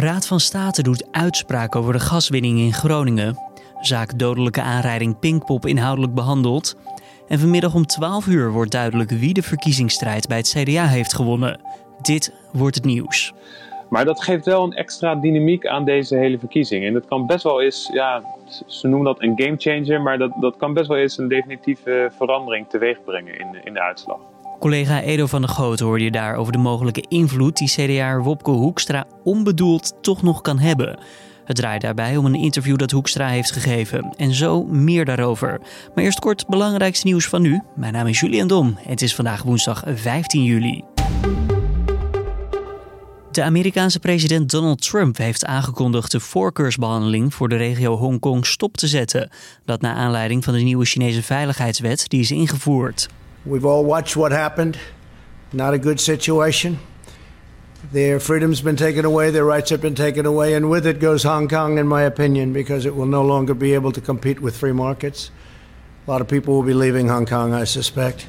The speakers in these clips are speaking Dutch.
Raad van State doet uitspraak over de gaswinning in Groningen. Zaak dodelijke aanrijding Pinkpop inhoudelijk behandeld. En vanmiddag om 12 uur wordt duidelijk wie de verkiezingsstrijd bij het CDA heeft gewonnen. Dit wordt het nieuws. Maar dat geeft wel een extra dynamiek aan deze hele verkiezing. En dat kan best wel eens, ja, ze noemen dat een gamechanger, maar dat, dat kan best wel eens een definitieve verandering teweeg brengen in, in de uitslag. Collega Edo van der Goot hoorde je daar over de mogelijke invloed die CDA Wopke Hoekstra onbedoeld toch nog kan hebben. Het draait daarbij om een interview dat Hoekstra heeft gegeven. En zo meer daarover. Maar eerst kort belangrijkste nieuws van nu. Mijn naam is Julian Dom. Het is vandaag woensdag 15 juli. De Amerikaanse president Donald Trump heeft aangekondigd de voorkeursbehandeling voor de regio Hongkong stop te zetten. Dat naar aanleiding van de nieuwe Chinese veiligheidswet die is ingevoerd. We've all watched what happened. Not a good situation. Their freedom's been taken away, their rights have been taken away, and with it goes Hong Kong, in my opinion, because it will no longer be able to compete with free markets. A lot of people will be leaving Hong Kong, I suspect.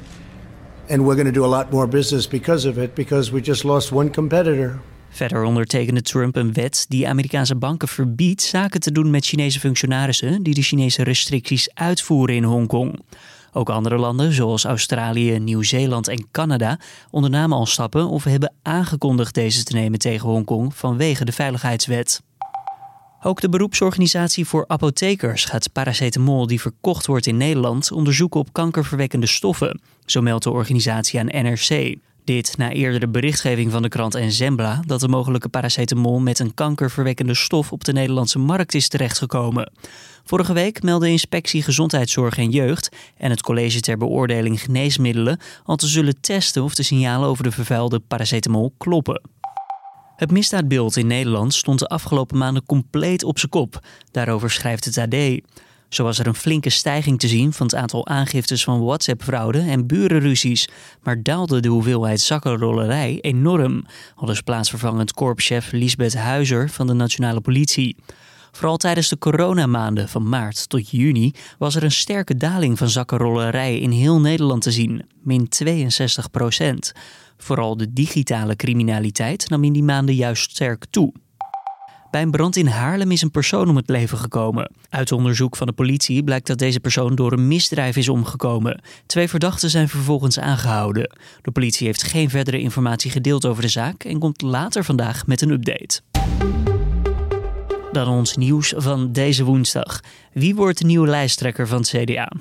And we're going to do a lot more business because of it, because we just lost one competitor. Verder ondertekende Trump een wet die Amerikaanse banken verbiedt zaken te doen met Chinese functionarissen die de Chinese restricties uitvoeren in Hongkong. Ook andere landen, zoals Australië, Nieuw-Zeeland en Canada, ondernamen al stappen of hebben aangekondigd deze te nemen tegen Hongkong vanwege de veiligheidswet. Ook de beroepsorganisatie voor apothekers gaat paracetamol die verkocht wordt in Nederland onderzoeken op kankerverwekkende stoffen, zo meldt de organisatie aan NRC. Dit na eerdere berichtgeving van de krant Enzembla dat de mogelijke paracetamol met een kankerverwekkende stof op de Nederlandse markt is terechtgekomen. Vorige week meldde Inspectie Gezondheidszorg en Jeugd en het College ter Beoordeling Geneesmiddelen al te zullen testen of de signalen over de vervuilde paracetamol kloppen. Het misdaadbeeld in Nederland stond de afgelopen maanden compleet op zijn kop. Daarover schrijft het AD. Zo was er een flinke stijging te zien van het aantal aangiftes van WhatsApp-fraude en burenruzies, maar daalde de hoeveelheid zakkenrollerij enorm, aldus plaatsvervangend korpschef Lisbeth Huizer van de Nationale Politie. Vooral tijdens de coronamaanden van maart tot juni was er een sterke daling van zakkenrollerij in heel Nederland te zien, min 62 procent. Vooral de digitale criminaliteit nam in die maanden juist sterk toe. Bij een brand in Haarlem is een persoon om het leven gekomen. Uit onderzoek van de politie blijkt dat deze persoon door een misdrijf is omgekomen. Twee verdachten zijn vervolgens aangehouden. De politie heeft geen verdere informatie gedeeld over de zaak en komt later vandaag met een update. Dan ons nieuws van deze woensdag. Wie wordt de nieuwe lijsttrekker van het CDA?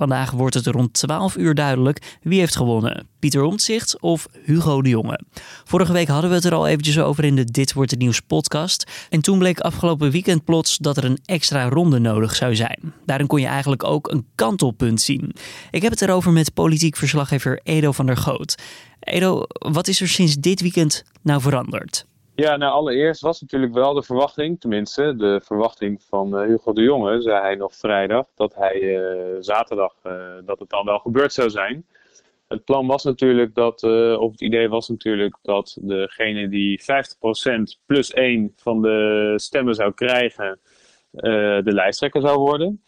Vandaag wordt het rond 12 uur duidelijk wie heeft gewonnen. Pieter Omtzigt of Hugo de Jonge. Vorige week hadden we het er al eventjes over in de Dit Wordt Het Nieuws podcast. En toen bleek afgelopen weekend plots dat er een extra ronde nodig zou zijn. Daarin kon je eigenlijk ook een kantelpunt zien. Ik heb het erover met politiek verslaggever Edo van der Goot. Edo, wat is er sinds dit weekend nou veranderd? Ja, nou allereerst was natuurlijk wel de verwachting, tenminste de verwachting van uh, Hugo de Jonge, zei hij nog vrijdag, dat hij uh, zaterdag, uh, dat het dan wel gebeurd zou zijn. Het plan was natuurlijk dat, of het idee was natuurlijk dat degene die 50% plus 1 van de stemmen zou krijgen, de lijsttrekker zou worden.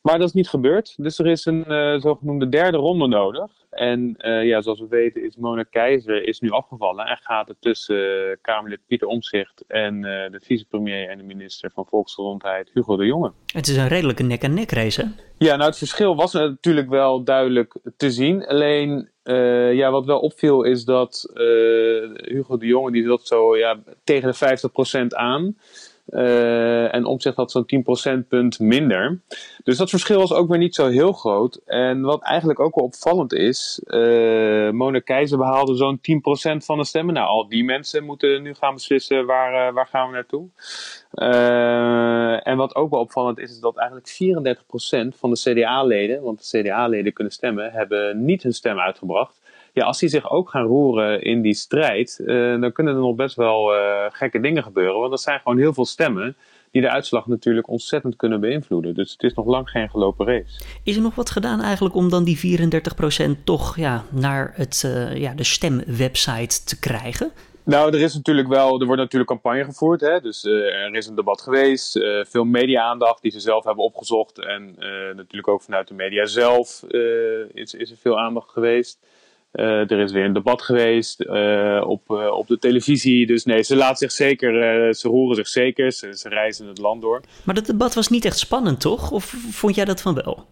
Maar dat is niet gebeurd, dus er is een zogenoemde derde ronde nodig. En uh, ja, zoals we weten is Mona Keizer is nu afgevallen en gaat het tussen uh, Kamerlid Pieter Omzicht en uh, de vicepremier en de minister van Volksgezondheid Hugo de Jonge. Het is een redelijke nek-en-nek race, hè? Ja, nou het verschil was natuurlijk wel duidelijk te zien. Alleen uh, ja, wat wel opviel is dat Hugo de Jonge die zat zo ja, tegen de 50% aan. Uh, en omzicht had zo'n 10 procentpunt minder. Dus dat verschil was ook weer niet zo heel groot. En wat eigenlijk ook wel opvallend is, uh, Mona Keizer behaalde zo'n 10% van de stemmen. Nou, al die mensen moeten nu gaan beslissen waar, uh, waar gaan we naartoe. en wat ook wel opvallend is, is dat eigenlijk 34% van de CDA-leden, want de CDA-leden kunnen stemmen, hebben niet hun stem uitgebracht ja, als die zich ook gaan roeren in die strijd, uh, dan kunnen er nog best wel uh, gekke dingen gebeuren. Want dat zijn gewoon heel veel stemmen die de uitslag natuurlijk ontzettend kunnen beïnvloeden. Dus het is nog lang geen gelopen race. Is er nog wat gedaan eigenlijk om dan die 34% toch ja, naar het, uh, ja, de stemwebsite te krijgen? Nou, er is natuurlijk wel, er wordt natuurlijk campagne gevoerd. Hè? Dus uh, er is een debat geweest, uh, veel media-aandacht die ze zelf hebben opgezocht. En uh, natuurlijk ook vanuit de media zelf is, is er veel aandacht geweest. Er is weer een debat geweest op, op de televisie. Dus nee, ze laat zich zeker, ze roeren zich zeker, ze, ze reizen het land door. Maar dat debat was niet echt spannend, toch? Of vond jij dat van wel?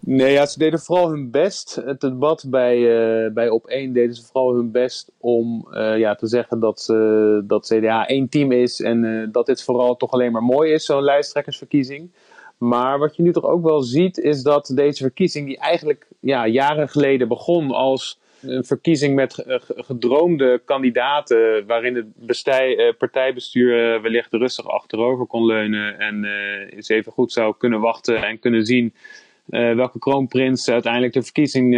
Nee, ja, ze deden vooral hun best. Het debat bij, uh, bij Op 1 deden ze vooral hun best om uh, ja, te zeggen dat, uh, dat CDA één team is en dat dit vooral toch alleen maar mooi is, zo'n lijsttrekkersverkiezing. Maar wat je nu toch ook wel ziet, is dat deze verkiezing, die eigenlijk ja, jaren geleden begon als een verkiezing met gedroomde kandidaten, waarin het bestij, partijbestuur wellicht rustig achterover kon leunen en eens even goed zou kunnen wachten en kunnen zien welke kroonprins uiteindelijk de verkiezing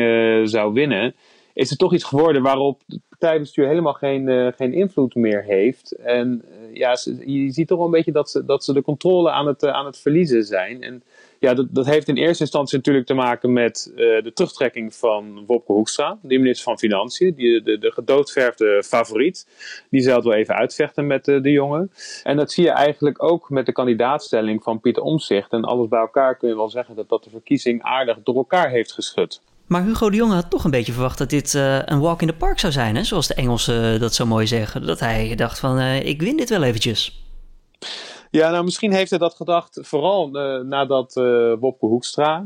zou winnen, is er toch iets geworden waarop het partijbestuur helemaal geen, uh, geen invloed meer heeft. En ja, je ziet toch wel een beetje dat ze, dat ze de controle aan het, aan het verliezen zijn. En ja, dat, dat heeft in eerste instantie natuurlijk te maken met de terugtrekking van Wopke Hoekstra, de minister van Financiën, die, de, de gedoodverfde favoriet. Die zal het wel even uitvechten met de jongen. En dat zie je eigenlijk ook met de kandidaatstelling van Pieter Omzicht. En alles bij elkaar kun je wel zeggen dat dat de verkiezing aardig door elkaar heeft geschud. Maar Hugo de Jonge had toch een beetje verwacht dat dit uh, een walk in the park zou zijn, hè? zoals de Engelsen dat zo mooi zeggen. Dat hij dacht van, ik win dit wel eventjes. Ja, nou misschien heeft hij dat gedacht vooral nadat Wopke Hoekstra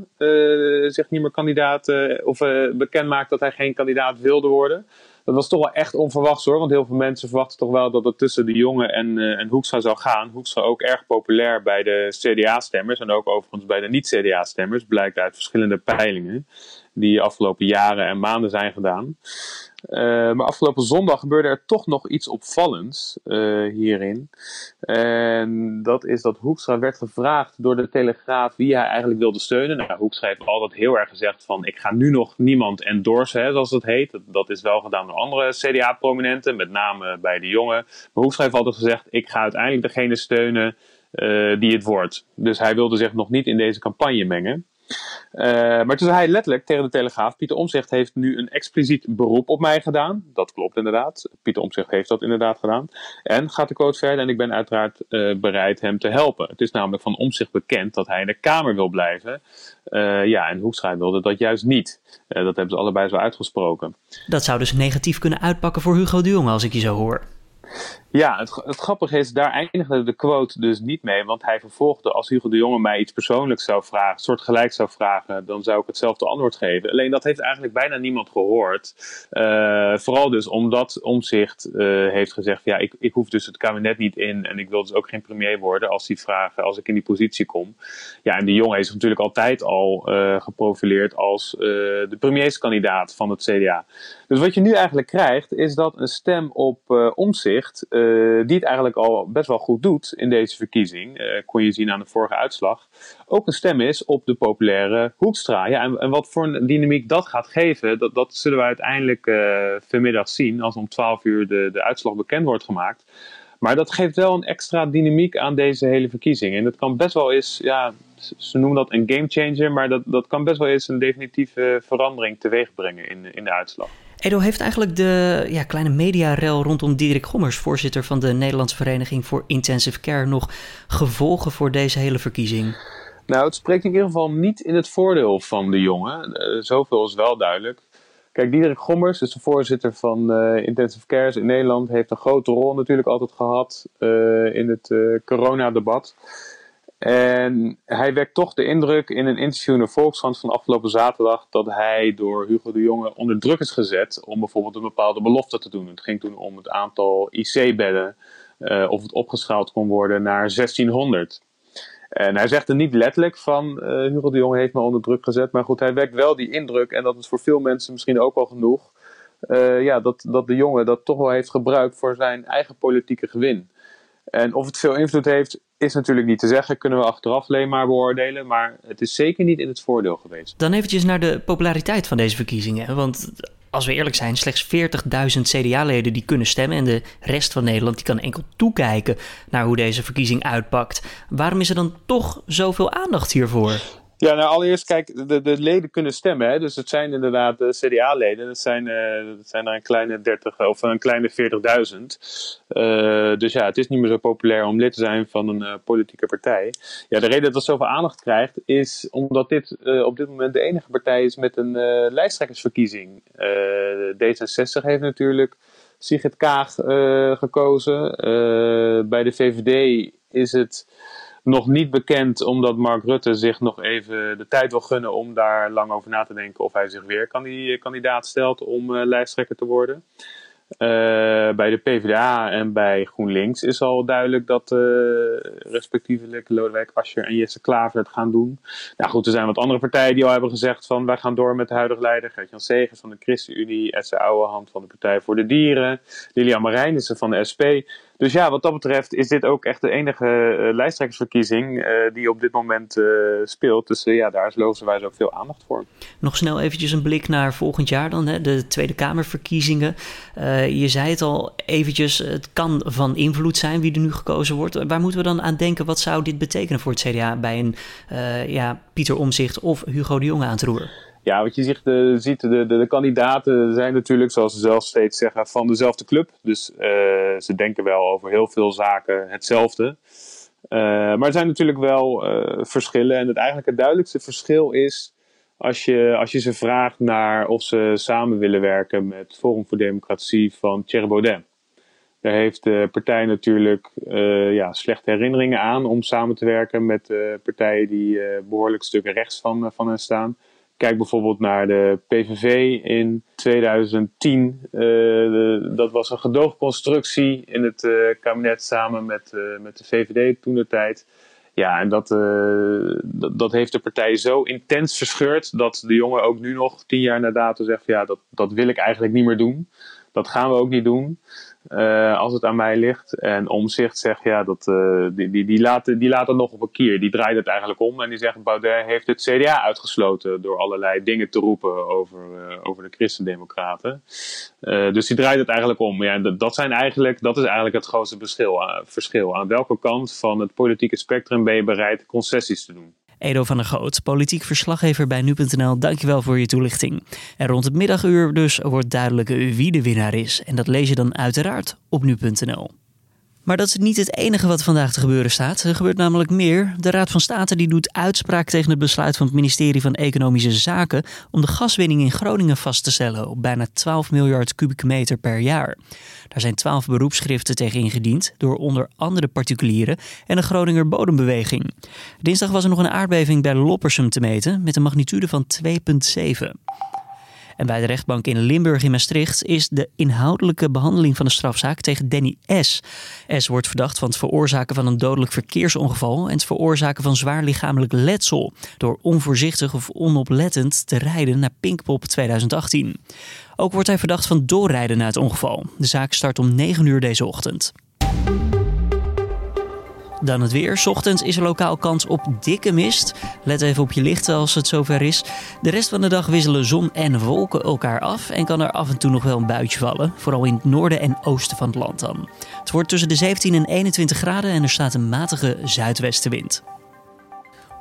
zich niet meer kandidaat of bekend maakt dat hij geen kandidaat wilde worden. Dat was toch wel echt onverwachts hoor, want heel veel mensen verwachten toch wel dat het tussen de jongen en, en Hoekstra zou gaan. Hoekstra ook erg populair bij de CDA-stemmers en ook overigens bij de niet-CDA-stemmers, blijkt uit verschillende peilingen die afgelopen jaren en maanden zijn gedaan. Uh, maar afgelopen zondag gebeurde er toch nog iets opvallends uh, hierin. En dat is dat Hoekstra werd gevraagd door de Telegraaf wie hij eigenlijk wilde steunen. Nou, Hoekstra heeft altijd heel erg gezegd van ik ga nu nog niemand endorsen, hè, zoals het heet. Dat, dat is wel gedaan door andere CDA-prominenten, met name bij de jongen. Maar Hoekstra heeft altijd gezegd ik ga uiteindelijk degene steunen uh, die het wordt. Dus hij wilde zich nog niet in deze campagne mengen. Uh, maar toen zei hij letterlijk tegen de Telegraaf: Pieter Omzicht heeft nu een expliciet beroep op mij gedaan. Dat klopt inderdaad. Pieter Omzicht heeft dat inderdaad gedaan. En gaat de quote verder: en ik ben uiteraard uh, bereid hem te helpen. Het is namelijk van Omzicht bekend dat hij in de Kamer wil blijven. Uh, ja, en Hoekstra wilde dat juist niet. dat hebben ze allebei zo uitgesproken. Dat zou dus negatief kunnen uitpakken voor Hugo de Jonge, als ik je zo hoor. Ja, het, het, grappige is, daar eindigde de quote dus niet mee. Want hij vervolgde, als Hugo de Jonge mij iets persoonlijks zou vragen, soort gelijk zou vragen, dan zou ik hetzelfde antwoord geven. Alleen dat heeft eigenlijk bijna niemand gehoord. Uh, vooral dus omdat Omzicht uh, heeft gezegd, ja, ik, ik hoef dus het kabinet niet in en ik wil dus ook geen premier worden als die vragen, als ik in die positie kom. Ja, en de Jonge is natuurlijk altijd al uh, geprofileerd als de premierskandidaat van het CDA. Dus wat je nu eigenlijk krijgt, is dat een stem op Omzicht uh, die het eigenlijk al best wel goed doet in deze verkiezing, uh, kon je zien aan de vorige uitslag, ook een stem is op de populaire Hoekstra. En, en wat voor een dynamiek dat gaat geven, dat, dat zullen we uiteindelijk uh, vanmiddag zien als om 12 uur de, de uitslag bekend wordt gemaakt. Maar dat geeft wel een extra dynamiek aan deze hele verkiezing. En dat kan best wel eens, ja, ze noemen dat een game changer, maar dat, dat kan best wel eens een definitieve verandering teweeg brengen in, in de uitslag. Edo heeft eigenlijk de ja, kleine mediarel rondom Diederik Gommers, voorzitter van de Nederlandse Vereniging voor Intensive Care, nog gevolgen voor deze hele verkiezing? Nou, het spreekt in ieder geval niet in het voordeel van de jongen. Uh, zoveel is wel duidelijk. Kijk, Diederik Gommers, dus de voorzitter van uh, Intensive Cares in Nederland, heeft een grote rol natuurlijk altijd gehad uh, in het coronadebat. En hij wekt toch de indruk in een interview in de Volkskrant van afgelopen zaterdag dat hij door Hugo de Jonge onder druk is gezet om bijvoorbeeld een bepaalde belofte te doen. Het ging toen om het aantal IC-bedden, uh, of het opgeschaald kon worden naar 1600. En hij zegt er niet letterlijk van uh, Hugo de Jonge heeft me onder druk gezet, maar goed, hij wekt wel die indruk en dat is voor veel mensen misschien ook al genoeg. Uh, ja, dat, dat de jongen dat toch wel heeft gebruikt voor zijn eigen politieke gewin. En of het veel invloed heeft, is natuurlijk niet te zeggen. Kunnen we achteraf alleen maar beoordelen. Maar het is zeker niet in het voordeel geweest. Dan eventjes naar de populariteit van deze verkiezingen. Want als we eerlijk zijn, slechts 40.000 CDA-leden die kunnen stemmen. En de rest van Nederland die kan enkel toekijken naar hoe deze verkiezing uitpakt. Waarom is er dan toch zoveel aandacht hiervoor? Ja, nou allereerst, kijk, de, de leden kunnen stemmen. Hè? Dus het zijn inderdaad de CDA-leden. Dat zijn, uh, dat zijn er een kleine 30 of een kleine 40.000. Uh, dus ja, het is niet meer zo populair om lid te zijn van een politieke partij. Ja, de reden dat het zoveel aandacht krijgt, is omdat dit op dit moment de enige partij is met een lijsttrekkersverkiezing. D66 heeft natuurlijk Sigrid Kaag gekozen. bij de VVD is het nog niet bekend, omdat Mark Rutte zich nog even de tijd wil gunnen om daar lang over na te denken of hij zich weer kandidaat stelt om uh, lijsttrekker te worden. Uh, bij de PvdA en bij GroenLinks is al duidelijk dat respectievelijk Lodewijk Asscher en Jesse Klaver het gaan doen. Nou goed, er zijn wat andere partijen die al hebben gezegd van wij gaan door met de huidige leider. Gert-Jan Segers van de ChristenUnie, Esse Ouwehand van de Partij voor de Dieren, Lilian Marijnissen van de SP. Dus ja, wat dat betreft is dit ook echt de enige uh, lijsttrekkersverkiezing uh, die op dit moment uh, speelt. Dus ja, daar is logischerwijs ook veel aandacht voor. Nog snel eventjes een blik naar volgend jaar dan, hè, de Tweede Kamerverkiezingen. je zei het al eventjes, het kan van invloed zijn wie er nu gekozen wordt. Waar moeten we dan aan denken? Wat zou dit betekenen voor het CDA bij een ja, Pieter Omzicht of Hugo de Jonge aan het roer? Ja, wat je ziet, de, ziet de, de, kandidaten zijn natuurlijk, zoals ze zelf steeds zeggen, van dezelfde club. Dus uh, ze denken wel over heel veel zaken hetzelfde. Uh, maar er zijn natuurlijk wel verschillen. En het, eigenlijk het duidelijkste verschil is als je, als je ze vraagt naar of ze samen willen werken met Forum voor Democratie van Thierry Baudet. Daar heeft de partij natuurlijk ja, slechte herinneringen aan om samen te werken met partijen die behoorlijk stukken rechts van, van hen staan. Kijk bijvoorbeeld naar de PVV in 2010. Uh, eh, dat was een gedoogconstructie in het uh, kabinet samen met, uh, met de VVD toen de tijd. Ja, en dat, dat, dat, heeft de partij zo intens verscheurd dat de jongen ook nu nog tien jaar na dato zegt: ja, dat, dat wil ik eigenlijk niet meer doen. Dat gaan we ook niet doen. Uh, als het aan mij ligt. En Omzicht zegt, ja, dat, uh, die, die, die, laat, die laat het nog op een kier. Die draait het eigenlijk om. En die zegt, Baudet heeft het CDA uitgesloten door allerlei dingen te roepen over, uh, over de christendemocraten. dus die draait het eigenlijk om. Ja, dat, dat, zijn eigenlijk, dat is eigenlijk het grootste verschil, verschil. Aan welke kant van het politieke spectrum ben je bereid concessies te doen? Edo van der Goot, politiek verslaggever bij nu.nl. Dankjewel voor je toelichting. En rond het middaguur dus wordt duidelijk wie de winnaar is. En dat lees je dan uiteraard op nu.nl. Maar dat is niet het enige wat vandaag te gebeuren staat. Er gebeurt namelijk meer. De Raad van State die doet uitspraak tegen het besluit van het ministerie van Economische Zaken om de gaswinning in Groningen vast te stellen op bijna 12 miljard kubieke meter per jaar. Daar zijn 12 beroepsschriften tegen ingediend door onder andere particulieren en de Groninger Bodembeweging. Dinsdag was er nog een aardbeving bij Loppersum te meten met een magnitude van 2,7. En bij de rechtbank in Limburg in Maastricht is de inhoudelijke behandeling van de strafzaak tegen Danny S. S wordt verdacht van het veroorzaken van een dodelijk verkeersongeval en het veroorzaken van zwaar lichamelijk letsel door onvoorzichtig of onoplettend te rijden naar Pinkpop 2018. Ook wordt hij verdacht van doorrijden na het ongeval. De zaak start om 9 uur deze ochtend. Dan het weer. Ochtends is er lokaal kans op dikke mist. Let even op je lichten als het zover is. De rest van de dag wisselen zon en wolken elkaar af en kan er af en toe nog wel een buitje vallen. Vooral in het noorden en oosten van het land dan. Het wordt tussen de 17 en 21 graden en er staat een matige zuidwestenwind.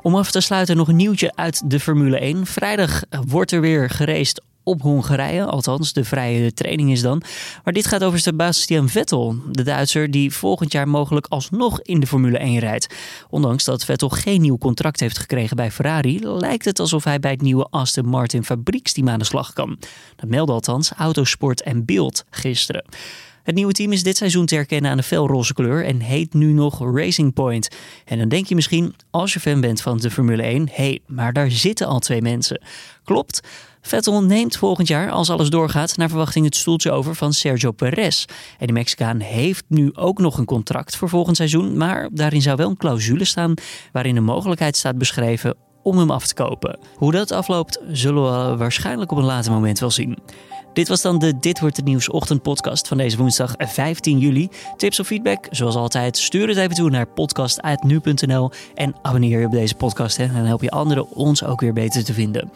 Om af te sluiten nog een nieuwtje uit de Formule 1. Vrijdag wordt er weer gereced op Hongarije. Althans, de vrije training is dan. Maar dit gaat over Sebastian Vettel, de Duitser die volgend jaar mogelijk alsnog in de Formule 1 rijdt. Ondanks dat Vettel geen nieuw contract heeft gekregen bij Ferrari, lijkt het alsof hij bij het nieuwe Aston Martin fabrieksteam aan de slag kan. Dat meldde althans Autosport en Beeld gisteren. Het nieuwe team is dit seizoen te herkennen aan de felroze kleur en heet nu nog Racing Point. En dan denk je misschien, als je fan bent van de Formule 1, hé, hey, maar daar zitten al twee mensen. Klopt. Vettel neemt volgend jaar, als alles doorgaat, naar verwachting het stoeltje over van Sergio Perez. En de Mexicaan heeft nu ook nog een contract voor volgend seizoen, maar daarin zou wel een clausule staan waarin de mogelijkheid staat beschreven om hem af te kopen. Hoe dat afloopt, zullen we waarschijnlijk op een later moment wel zien. Dit was dan de Dit wordt het nieuws ochtendpodcast van deze woensdag 15 juli. Tips of feedback, zoals altijd, stuur het even toe naar podcast.nu.nl en abonneer je op deze podcast. Hè. Dan help je anderen ons ook weer beter te vinden.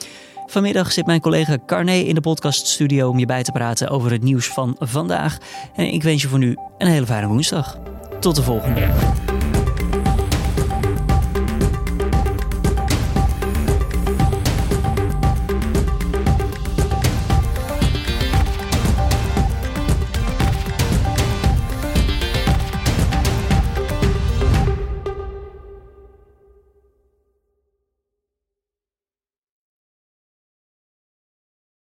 Vanmiddag zit mijn collega Carné in de podcaststudio om je bij te praten over het nieuws van vandaag. En ik wens je voor nu een hele fijne woensdag. Tot de volgende.